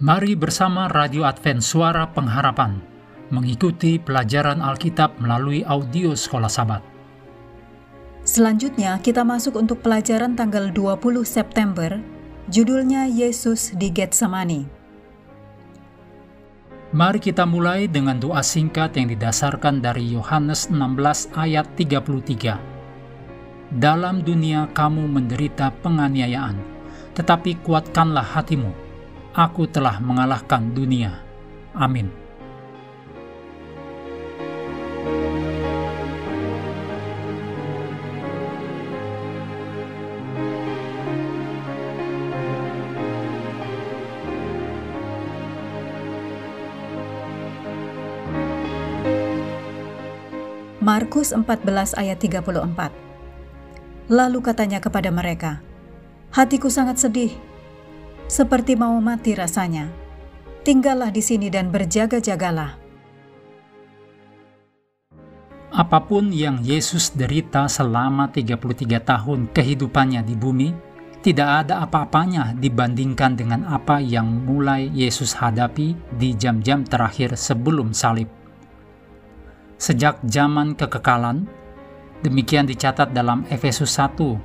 Mari bersama Radio Advent Suara Pengharapan mengikuti pelajaran Alkitab melalui audio Sekolah Sabat. Selanjutnya kita masuk untuk pelajaran tanggal 20 September, judulnya Yesus di Getsemani. Mari kita mulai dengan doa singkat yang didasarkan dari Yohanes 16 ayat 33. Dalam dunia kamu menderita penganiayaan, tetapi kuatkanlah hatimu. Aku telah mengalahkan dunia. Amin. Markus 14 ayat 34 Lalu katanya kepada mereka, Hatiku sangat sedih, seperti mau mati rasanya. Tinggallah di sini dan berjaga-jagalah. Apa pun yang Yesus derita selama 33 tahun kehidupannya di bumi, tidak ada apa-apanya dibandingkan dengan apa yang mulai Yesus hadapi di jam-jam terakhir sebelum salib sejak zaman kekekalan. Demikian dicatat dalam Efesus 1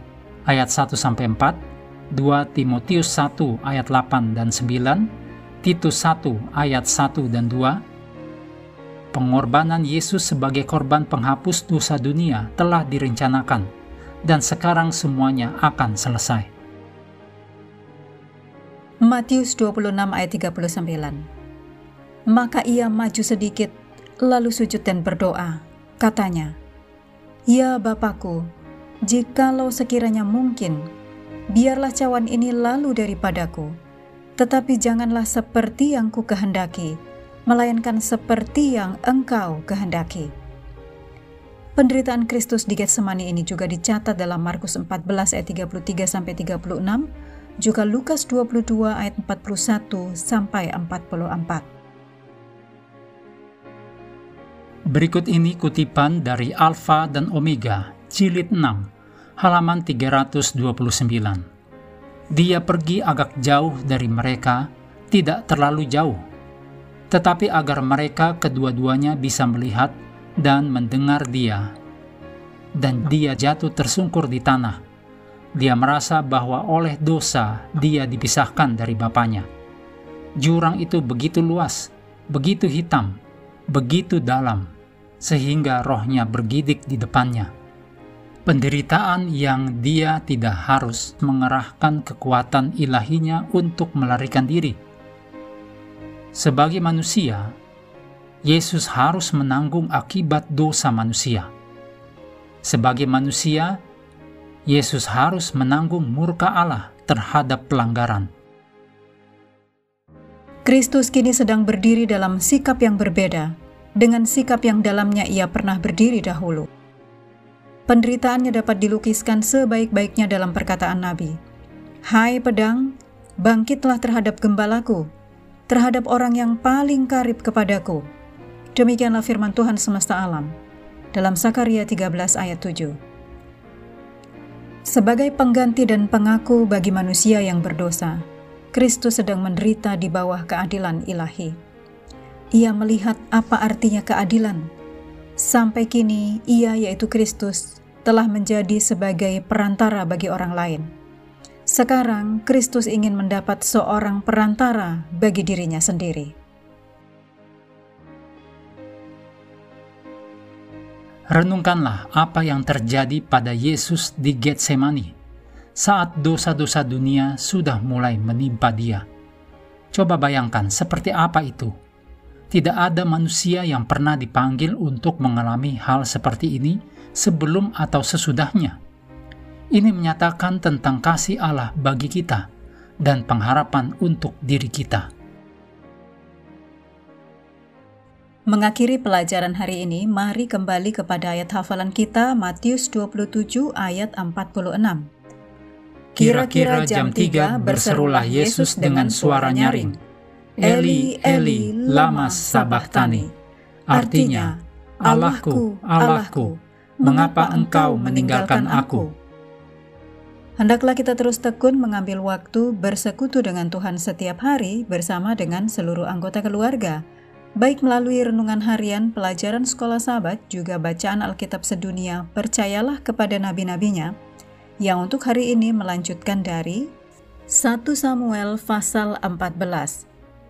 ayat 1 sampai 4, 2 Timotius 1 ayat 8 dan 9, Titus 1 ayat 1 dan 2. Pengorbanan Yesus sebagai korban penghapus dosa dunia telah direncanakan dan sekarang semuanya akan selesai. Matius 26 ayat 39 Maka ia maju sedikit lalu sujud dan berdoa. Katanya, Ya Bapakku, jikalau sekiranya mungkin, biarlah cawan ini lalu daripadaku, tetapi janganlah seperti yang ku kehendaki, melainkan seperti yang engkau kehendaki. Penderitaan Kristus di Getsemani ini juga dicatat dalam Markus 14 ayat 33 sampai 36, juga Lukas 22 ayat 41 sampai 44. Berikut ini kutipan dari Alfa dan Omega, jilid 6, halaman 329. Dia pergi agak jauh dari mereka, tidak terlalu jauh, tetapi agar mereka kedua-duanya bisa melihat dan mendengar dia. Dan dia jatuh tersungkur di tanah. Dia merasa bahwa oleh dosa dia dipisahkan dari bapaknya. Jurang itu begitu luas, begitu hitam, begitu dalam sehingga rohnya bergidik di depannya. Penderitaan yang dia tidak harus mengerahkan kekuatan ilahinya untuk melarikan diri. Sebagai manusia, Yesus harus menanggung akibat dosa manusia. Sebagai manusia, Yesus harus menanggung murka Allah terhadap pelanggaran. Kristus kini sedang berdiri dalam sikap yang berbeda dengan sikap yang dalamnya ia pernah berdiri dahulu. Penderitaannya dapat dilukiskan sebaik-baiknya dalam perkataan Nabi. Hai pedang, bangkitlah terhadap gembalaku, terhadap orang yang paling karib kepadaku. Demikianlah firman Tuhan semesta alam. Dalam Sakaria 13 ayat 7. Sebagai pengganti dan pengaku bagi manusia yang berdosa, Kristus sedang menderita di bawah keadilan ilahi ia melihat apa artinya keadilan. Sampai kini, ia yaitu Kristus telah menjadi sebagai perantara bagi orang lain. Sekarang, Kristus ingin mendapat seorang perantara bagi dirinya sendiri. Renungkanlah apa yang terjadi pada Yesus di Getsemani saat dosa-dosa dunia sudah mulai menimpa dia. Coba bayangkan seperti apa itu tidak ada manusia yang pernah dipanggil untuk mengalami hal seperti ini sebelum atau sesudahnya. Ini menyatakan tentang kasih Allah bagi kita dan pengharapan untuk diri kita. Mengakhiri pelajaran hari ini, mari kembali kepada ayat hafalan kita Matius 27 ayat 46. Kira-kira jam 3 berserulah Yesus dengan suara nyaring, Eli, Eli, lama sabachthani. Artinya, Allahku, Allahku, mengapa engkau meninggalkan aku? Hendaklah kita terus tekun mengambil waktu bersekutu dengan Tuhan setiap hari bersama dengan seluruh anggota keluarga, baik melalui renungan harian, pelajaran sekolah sahabat, juga bacaan Alkitab sedunia, percayalah kepada nabi-nabinya, yang untuk hari ini melanjutkan dari 1 Samuel pasal 14.